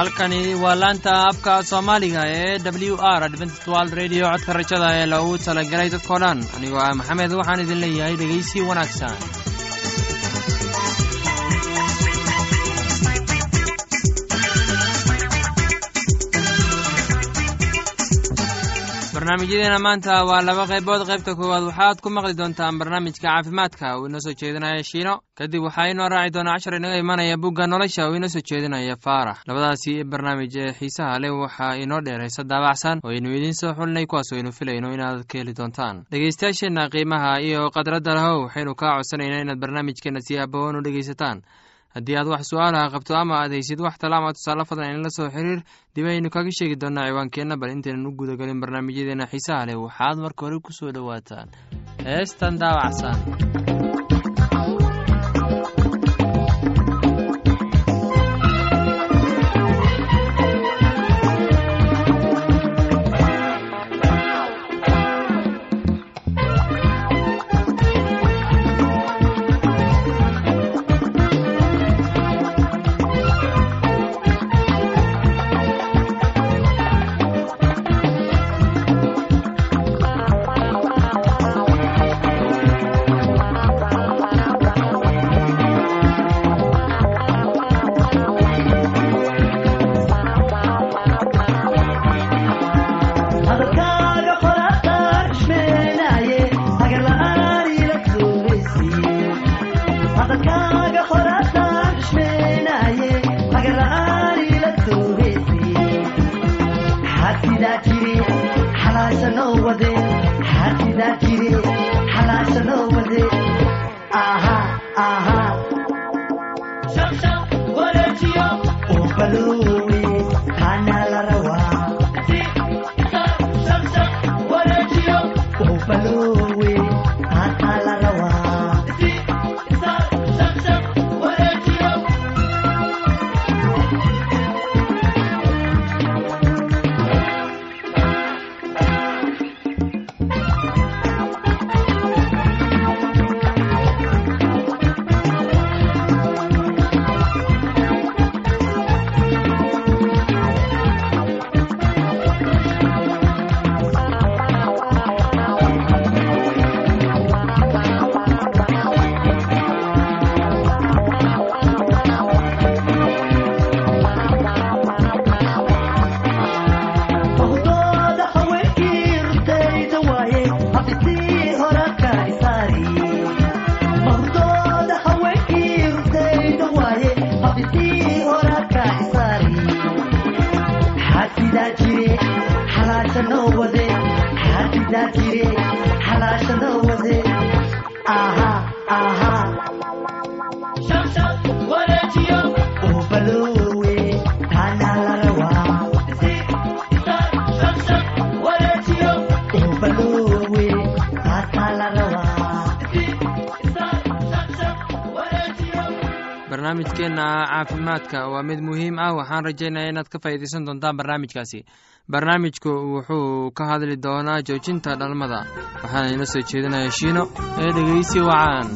halkani waa laanta afka soomaaliga ee w r adventstwald radio. Codka rajada ee loogu talagalay dadkoo dhan. Anigoo ah maxamed waxaan idin leeyahay dhegaysi wanaagsan barnaamijyadeena maanta waa laba qaybood qaybta koowaad waxaad ku maqli doontaan barnaamijka caafimaadka. Uu inoo soo jeedinaya shiino. Kadib waxaa inoo raaci doona cashar inaga imanaya bugga nolosha. Uu inoo soo jeedinaya faarax labadaasi barnaamij ee xiisaha leh waxaa inoo dheer daabacsan oo aynu idiin soo xulinay kuwaas aynu filayno inaad ka heli doontaan. Dhegeystayaasheenna qiimaha iyo khadradda lahow waxaynu kaa codsanaynaa inaad barnaamijkeena si haboon u dhegeysataan haddii aad wax su'aalaha qabto ama aad haysid wax tala ama tusaale fadlan inla soo xiriir dib aynu kaga sheegi doonaa ciwaankeenna bal intaynan u gudagelin barnaamijyadeena xiisaha leh. Waxaad marka hore ku soo dhowaataan. Heestan daawacsan wadeen barnaamijkeenna caafimaadka waa mid muhiim ah waxaan rajaynaya inaad ka faa'iidaysan doontaan barnaamijkaasi. Barnaamijku wuxuu ka hadli doonaa joojinta dhalmada waxaana ina soo jeedinaya shiino ee dhegeysi wacaan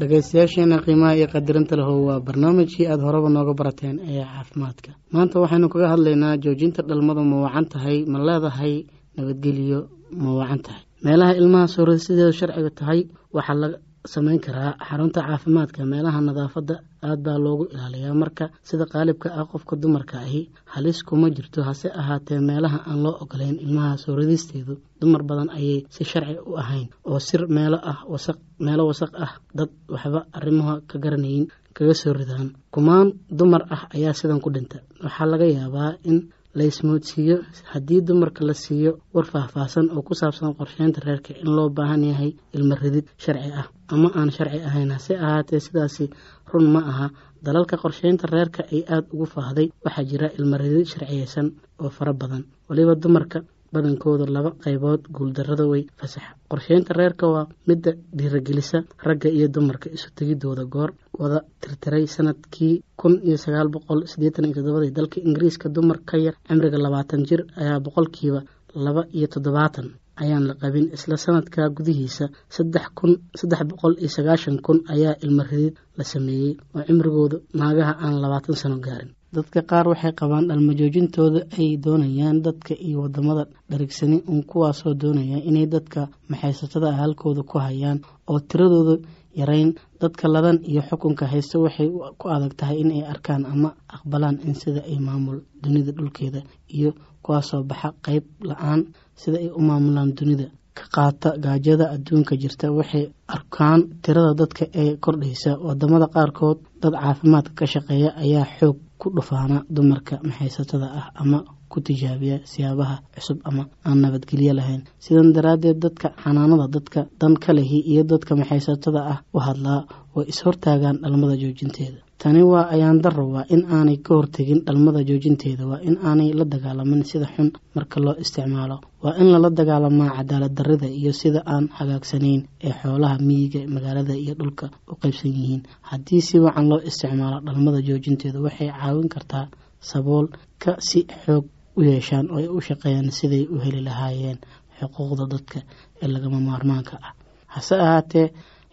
dhegeystayaasheena qiimaha iyo qadirinta lahow waa barnaamijkii aada horeba nooga barateen ee caafimaadka. Maanta waxaynu kaga hadlaynaa joojinta dhalmadu ma wacan tahay ma leedahay nabadgelyo ma wacan tahay. Meelaha ilmaha soorada sideedu sharciga tahay waxaa la samayn karaa xarunta caafimaadka meelaha nadaafadda aad baa loogu ilaaliyaa. Marka sida qaalibka ah qofka dumarka ahi halis kuma jirto hase ahaatee meelaha aan loo ogolayn ilmaha sooradisteedu dumar badan ayay si sharci u ahayn oo sir meelo ah wasaq meelo wasaq ah dad waxba arrimaha ka garanayin kaga soo ridaan. Kumaan dumar ah ayaa sidan ku dhinta. Waxaa laga yaabaa in laysmoodsiiyo haddii dumarka la siiyo war faahfaahsan oo ku saabsan qorsheynta reerka in loo baahan yahay ilmo ridid sharci ah ama aan sharci ahayn hase ahaatee sidaasi run ma aha. Dalalka qorsheynta reerka ay aada ugu faahday waxaa jira ilmo ridid sharciyeysan oo fara badan. Waliba dumarka badankooda laba qaybood guuldarrada way fasaxa qorsheynta reerka waa midda dhiiragelisa ragga iyo dumarka isu tegidooda goor. Wada tirtiray sannadkii kun iyo sagaal boqol siddeetan iyo toddobadii dalka ingiriiska dumar ka yar cimriga labaatan jir ayaa boqolkiiba laba iyo toddobaatan ayaan la qabin. Isla sanadka gudihiisa saddex kun saddex boqol iyo sagaashan kun ayaa ilmo ridid la sameeyey oo cimrigooda naagaha aan labaatan sano gaarin dadka qaar waxay qabaan dhalmajoojintooda ay doonayaan dadka iyo waddamada dharigsani uun kuwaasoo doonaya inay dadka maxaysatada ah halkooda ku hayaan oo tiradooda yarayn dadka ladan iyo xukunka haysta waxay ku adag tahay in arkaan ama aqbalaan in sida ay maamul dunida dhulkeeda iyo kuwaasoo baxa qeyb la'aan sida ay u maamulaan dunida. Ka qaata gaajada adduunka jirta waxay arkaan tirada dadka ee kordhaysa. Wadamada qaarkood dad caafimaadka ka shaqeeya ayaa xoog ku dhufaana dumarka maxaysatada ah ama ku tijaabiya siyaabaha cusub ama aan nabadgelyo lahayn. Sidan daraaddeed dadka xanaanada dadka dan ka lehi iyo dadka maxaysatada ah u hadlaa way is-hortaagaan dhalmada joojinteeda tani waa ayaan darro waa in aanay ka hortegin dhalmada joojinteeda waa in aanay la dagaalamin sida xun marka loo isticmaalo. Waa in lala dagaalamaa cadaalad darrida iyo sida aan hagaagsanayn ee xoolaha miyiga magaalada iyo dhulka u qaybsan yihiin. Haddii si wacan loo isticmaalo dhalmada joojinteeda waxay caawin kartaa sabool ka si xoog u yeeshaan oo ay u shaqeeyaan siday u heli lahaayeen xuquuqda dadka ee lagama maarmaanka ah. Hase ahaatee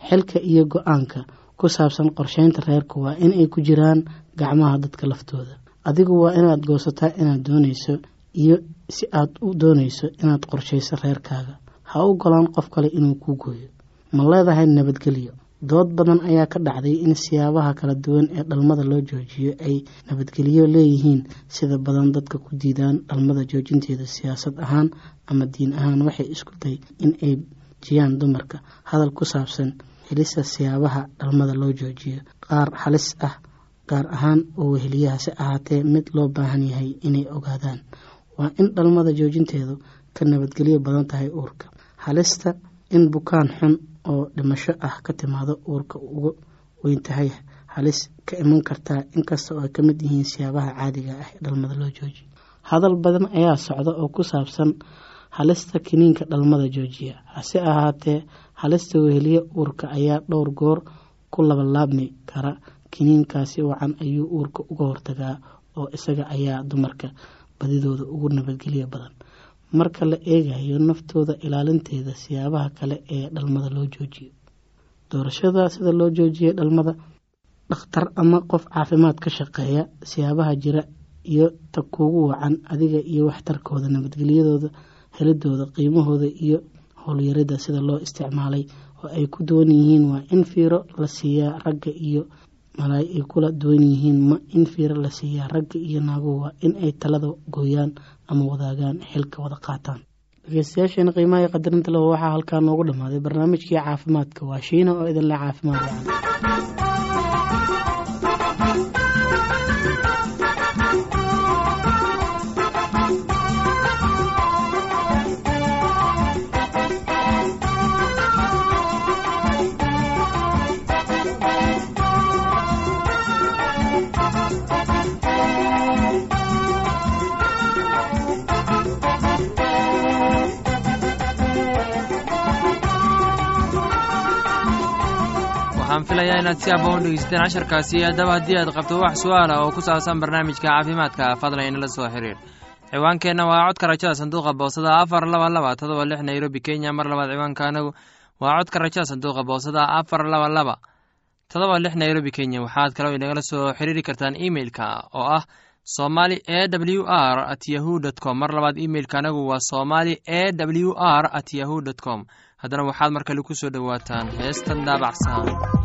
xilka iyo go'aanka ku saabsan qorsheynta reerku waa in ay ku jiraan gacmaha dadka laftooda. Adigu waa inaad goosataa inaad doonayso iyo si aad u doonayso inaad qorshayso reerkaaga. Ha u golaan qof kale inuu kuu gooyo. Ma leedahay nabadgelyo. Dood badan ayaa ka dhacday in siyaabaha kala duwan ee dhalmada loo joojiyo ay nabadgelyo leeyihiin. Sida badan dadka ku diidaan dhalmada joojinteeda siyaasad ahaan ama diin ahaan waxay isku day in ay jiyaan dumarka. Hadal ku saabsan helista siyaabaha dhalmada loo joojiyo qaar halis ah gaar ahaan oo weheliyaha si ahaatee mid loo baahan yahay inay ogaadaan. Waa in dhalmada joojinteedu ka nabadgelyo badan tahay uurka. Halista in bukaan xun oo dhimasho ah ka timaado uurka uga weyn tahay halis ka iman kartaa inkasta oo ay ka mid yihiin siyaabaha caadiga ah ee dhalmada loo joojiyo. Hadal badan ayaa socda oo ku saabsan halista kiniinka dhalmada joojiya hase ahaatee halista weheliye uurka ayaa dhowr goor ku labalaabmi kara. Kiniinkaasi wacan ayuu uurka uga hortagaa oo isaga ayaa dumarka badidooda ugu nabadgelyo badan. Marka la eegayo naftooda ilaalinteeda siyaabaha kale ee dhalmada loo joojiyo doorashada sida loo joojiya dhalmada dhakhtar ama qof caafimaad ka shaqeeya siyaabaha jira iyo ta kuugu wacan adiga iyo waxtarkooda nabadgelyadooda helidooda qiimahooda iyo howlyarida sida loo isticmaalay oo ay ku duwan yihiin waa in fiiro la siiyaa ragga iyo malaay ay kula duwan yihiin. Ma in fiiro la siiyaa ragga iyo naaguhu waa in ay talada gooyaan ama wadaagaan xilka wada qaataan. Dhegeystayaasheena qiimaha iyo qadarinta leh waxaa halkaa noogu dhammaaday. Barnaamijkii caafimaadka waa shiina oo idin leh caafimaad wacan waxaan filayaa inaad si abba u dhegeysateen casharkaasi haddaba haddii aad qabto wax su'aala oo ku saabsan barnaamijka caafimaadka fadlan inala soo xiriir. Ciwaankeenna waa codka rajada sanduuqa boosada afar laba laba todoba lix nairobi kenya. Mar labaad ciwaanka anagu waa codka rajada sanduuqa boosada afar laba laba todoba lix nairobi kenya. Waxaad kaloo inagala soo xiriiri kartaan emeilka oo ah somali e w r at yahu dt com. Mar labaad imeilka anagu waa somali e w r at yahu dt com. Haddana waxaad mar kale ku soo dhowaataan heestan daabacsan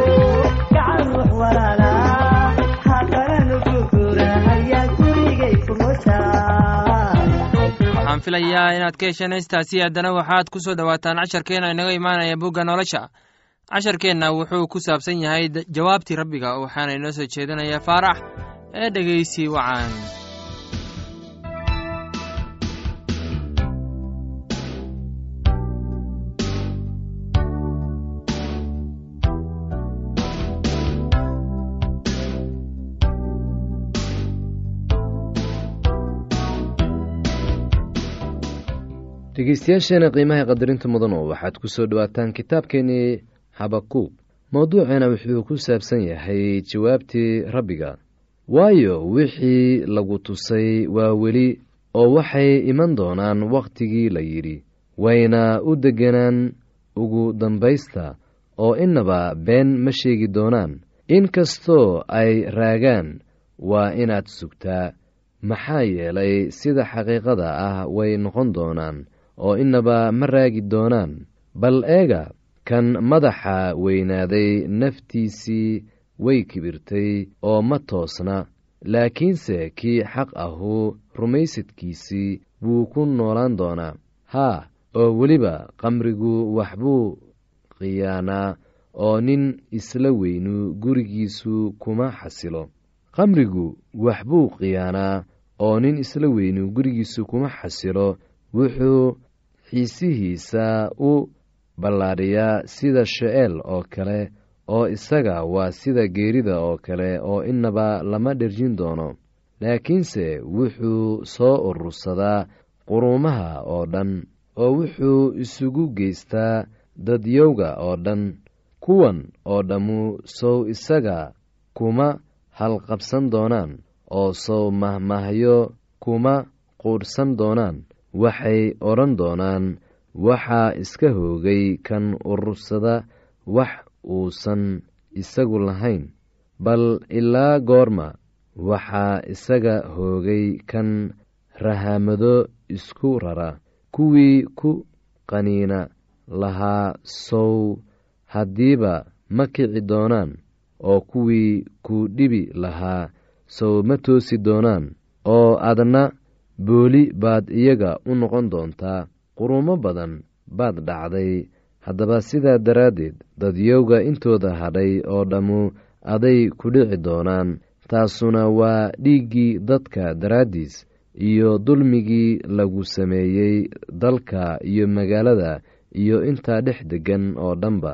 filayaa inaad ka hesheen heystaasi haddana waxaad ku soo dhowaataan casharkeenna inaga imaanaya bugga nolosha. Casharkeenna wuxuu ku saabsan yahay jawaabtii rabbiga waxaana inoo soo jeedinaya faarax ee dhegaysi wacan dhegeystayaasheena qiimaha qadarinta mudanu waxaad ku soo dhowaataan kitaabkeenii habakuub mowduuceena wuxuu ku saabsan yahay jawaabtii rabbiga. Waayo wixii lagu tusay waa weli oo waxay iman doonaan wakhtigii la yidhi wayna u deganaan ugu dambaysta oo innaba been ma sheegi doonaan. In kastoo ay raagaan waa inaad sugtaa. Maxaa yeelay sida xaqiiqada ah way noqon doonaan oo innaba ma raagi doonaan. Bal eega kan madaxa weynaaday naftiisii way kibirtay oo ma toosna. Laakiinse kii xaq ahu rumaysadkiisii wuu ku noolaan doonaa. Haa oo weliba qamrigu waxbuu khiyaanaa oo nin isla weynu gurigiisu kuma xasilo. Qamrigu waxbuu khiyaanaa oo nin isla weynu gurigiisu kuma xasilo wuxuu xiisihiisa u ballaadhiyaa sida she'eel oo kale oo isaga waa sida geerida oo kale oo innaba lama dherjin doono. Laakiinse wuxuu soo urursadaa quruumaha oo dhan oo wuxuu isugu geystaa dadyowga oo dhan kuwan oo dhammu sow isaga kuma halqabsan doonaan oo sow mahmahyo kuma quudhsan doonaan waxay odhan doonaan waxaa iska hoogay kan urursada wax uusan isagu lahayn. Bal ilaa goorma waxaa isaga hoogay kan rahamado isku rara kuwii ku qaniina lahaa sow haddiiba ma kici doonaan oo kuwii ku dhibi lahaa sow ma toosi doonaan oo adna booli baad iyaga u noqon doontaa quruumo badan baad dhacday. Haddaba sidaa daraaddeed dadyowga intooda hadhay oo dhammu aday ku dhici doonaan. Taasuna waa dhiiggii dadka daraaddiis iyo dulmigii lagu sameeyey dalka iyo magaalada iyo intaa dhex deggan oo dhanba.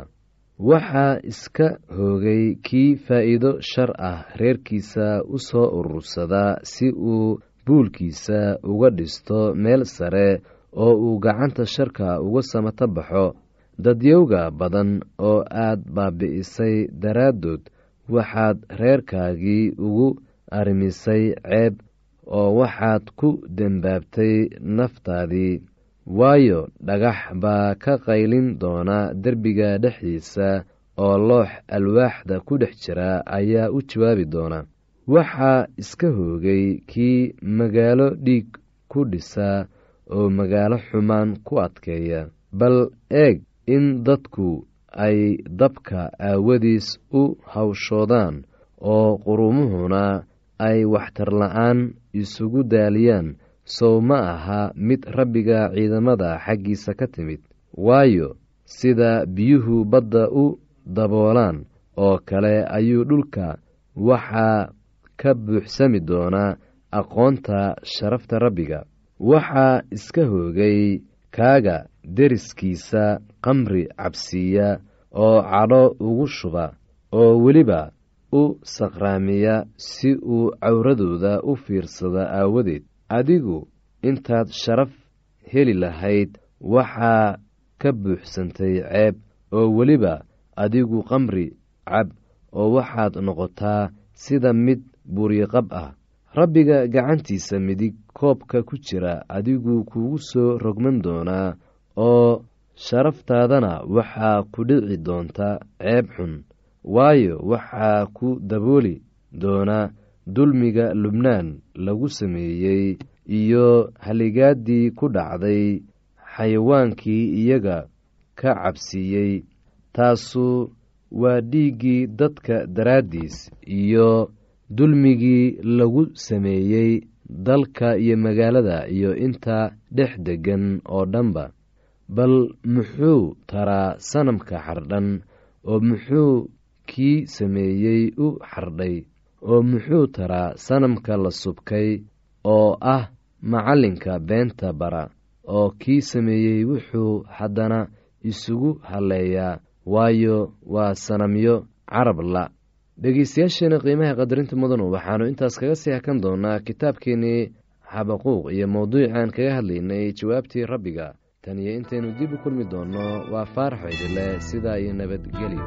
Waxaa iska hoogay kii faa'iido shar ah reerkiisa u soo urursadaa si uu buulkiisa uga dhisto meel sare oo uu gacanta sharka uga samato baxo. Dadyowga badan oo aad baabi'isay daraaddood waxaad reerkaagii ugu arrimisay ceeb oo waxaad ku dembaabtay naftaadii. Waayo dhagax baa ka qaylin doona derbiga dhexdiisa oo loox alwaaxda ku dhex jira ayaa u jawaabi doona waxaa iska hoogay kii magaalo dhiig ku dhisa oo magaalo xumaan ku adkeeya. Bal eeg in dadku ay dabka aawadiis u hawshoodaan oo qurumuhuna ay waxtarla'aan isugu daaliyaan. Sow ma aha mid rabbiga ciidamada xaggiisa ka timid. Waayo sida biyuhu badda u daboolaan oo kale ayuu dhulka waxaa ka buuxsami doonaa aqoonta sharafta rabbiga. Waxaa iska hoogay kaaga deriskiisa qamri cabsiiya oo cadho ugu shuba oo weliba u saqraamiya si uu cawradooda u fiirsada aawadeed. Adigu intaad sharaf heli lahayd waxaa ka buuxsantay ceeb oo weliba adigu qamri cab oo waxaad noqotaa sida mid buuriqab ah. Rabbiga gacantiisa midig koobka ku jira adigu kugu soo rogman doonaa oo sharaftaadana waxaa ku dhici doonta ceeb xun. Waayo waxaa ku dabooli doona dulmiga lubnaan lagu sameeyey iyo haligaaddii ku dhacday xayawaankii iyaga ka cabsiiyey. Taasu waa dhiiggii dadka daraaddiis iyo dulmigii lagu sameeyey dalka iyo magaalada iyo inta dhex deggan oo dhanba. Bal muxuu taraa sanamka xardhan oo muxuu kii sameeyey u xardhay oo muxuu taraa sanamka la subkay oo ah macallinka beenta bara oo kii sameeyey wuxuu haddana isugu halleeyaa waayo waa sanamyo carab la dhegeystayaasheena qiimaha qadarinta mudanu waxaannu intaas kaga sii hakan doonaa kitaabkeenii xabaquuq iyo mowduucaan kaga hadlaynay jawaabtii rabbiga. Tan iyo intaynu dib u kulmi doonno waa faarax idile sidaa iyo nabadgelyo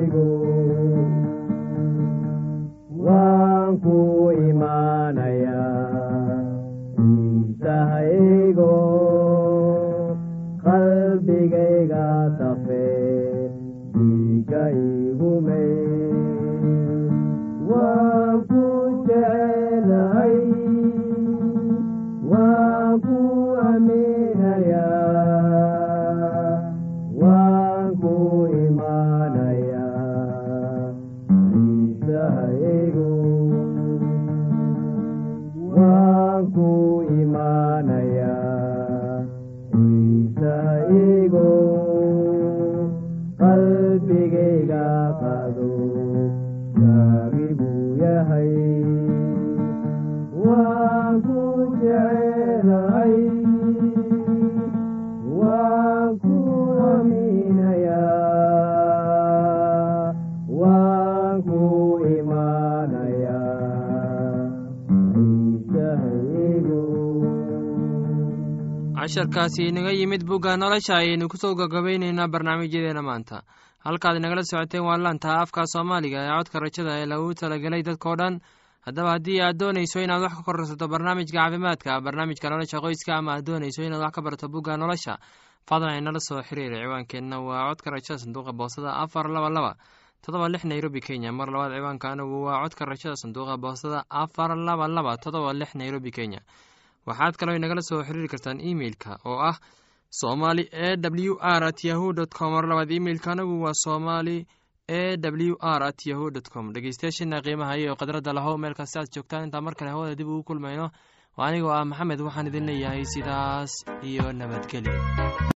ciisahaygo waan casharkaasi inaga yimid bugga nolosha ayaynu ku soo gagabayneynaa barnaamijyadeena maanta halkaad inagala socoteen waa laanta afka soomaaliga ee codka rajada ee lagu talagelay dadkao dhan. Haddaba haddii aad doonayso inaad wax ka korsato barnaamijka caafimaadka barnaamijka nolosha qoyska ama aad doonayso inaad wax ka barato bugga nolosha fadlan inala soo xiriira ciwaankeenna waa codka rajada sanduuqa boostada afar laba laba. Todoba lix nairobi kenya. Mar labaad ciwaanka waa codka rajada sanduuqa boostada afar laba laba. Todoba lix nairobi kenya waxaad kaloo inagala soo xiriiri kartaan emeilka oo ah somali e w r at yahu dt com. Mar labaad imeilka anagu waa somali e w r at yahu dt com. Dhegeystayaasheena qiimaha iyo khadradda lahow meel kasta aad joogtaan. Intaan mar kale hawada dib ugu kulmayno anigoo ah maxamed waxaan idin leeyahay sidaas iyo nabadgelyo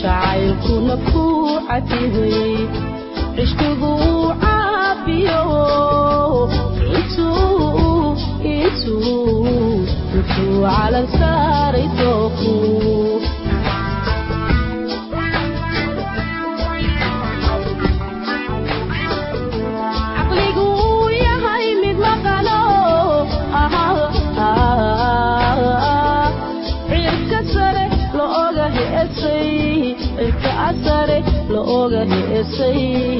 jacaylkuna ku cadibay cishqigu caafiyo intuu calan saaray dooku caqligu uu yahay mid maqano cirka sare la oga heesay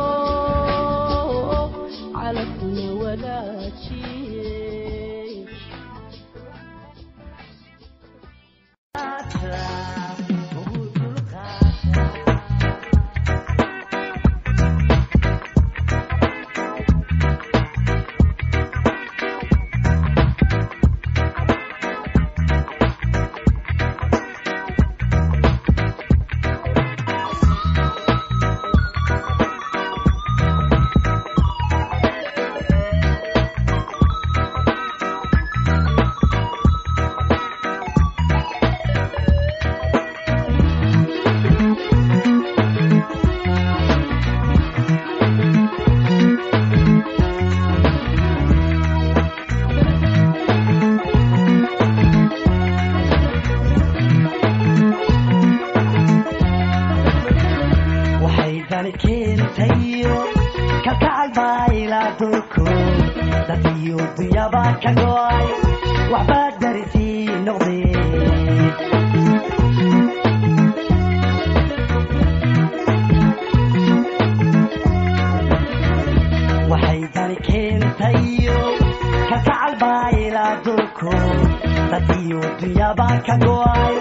adduunyaabaan ka go'ay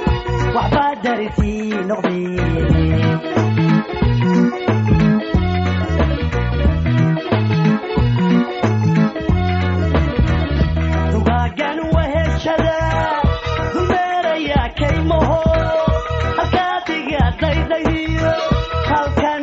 waxbaa darisii noqdeen tugaagan waheshada dumeerayaa kaymaho halkaadiga daydaydiyo halkan.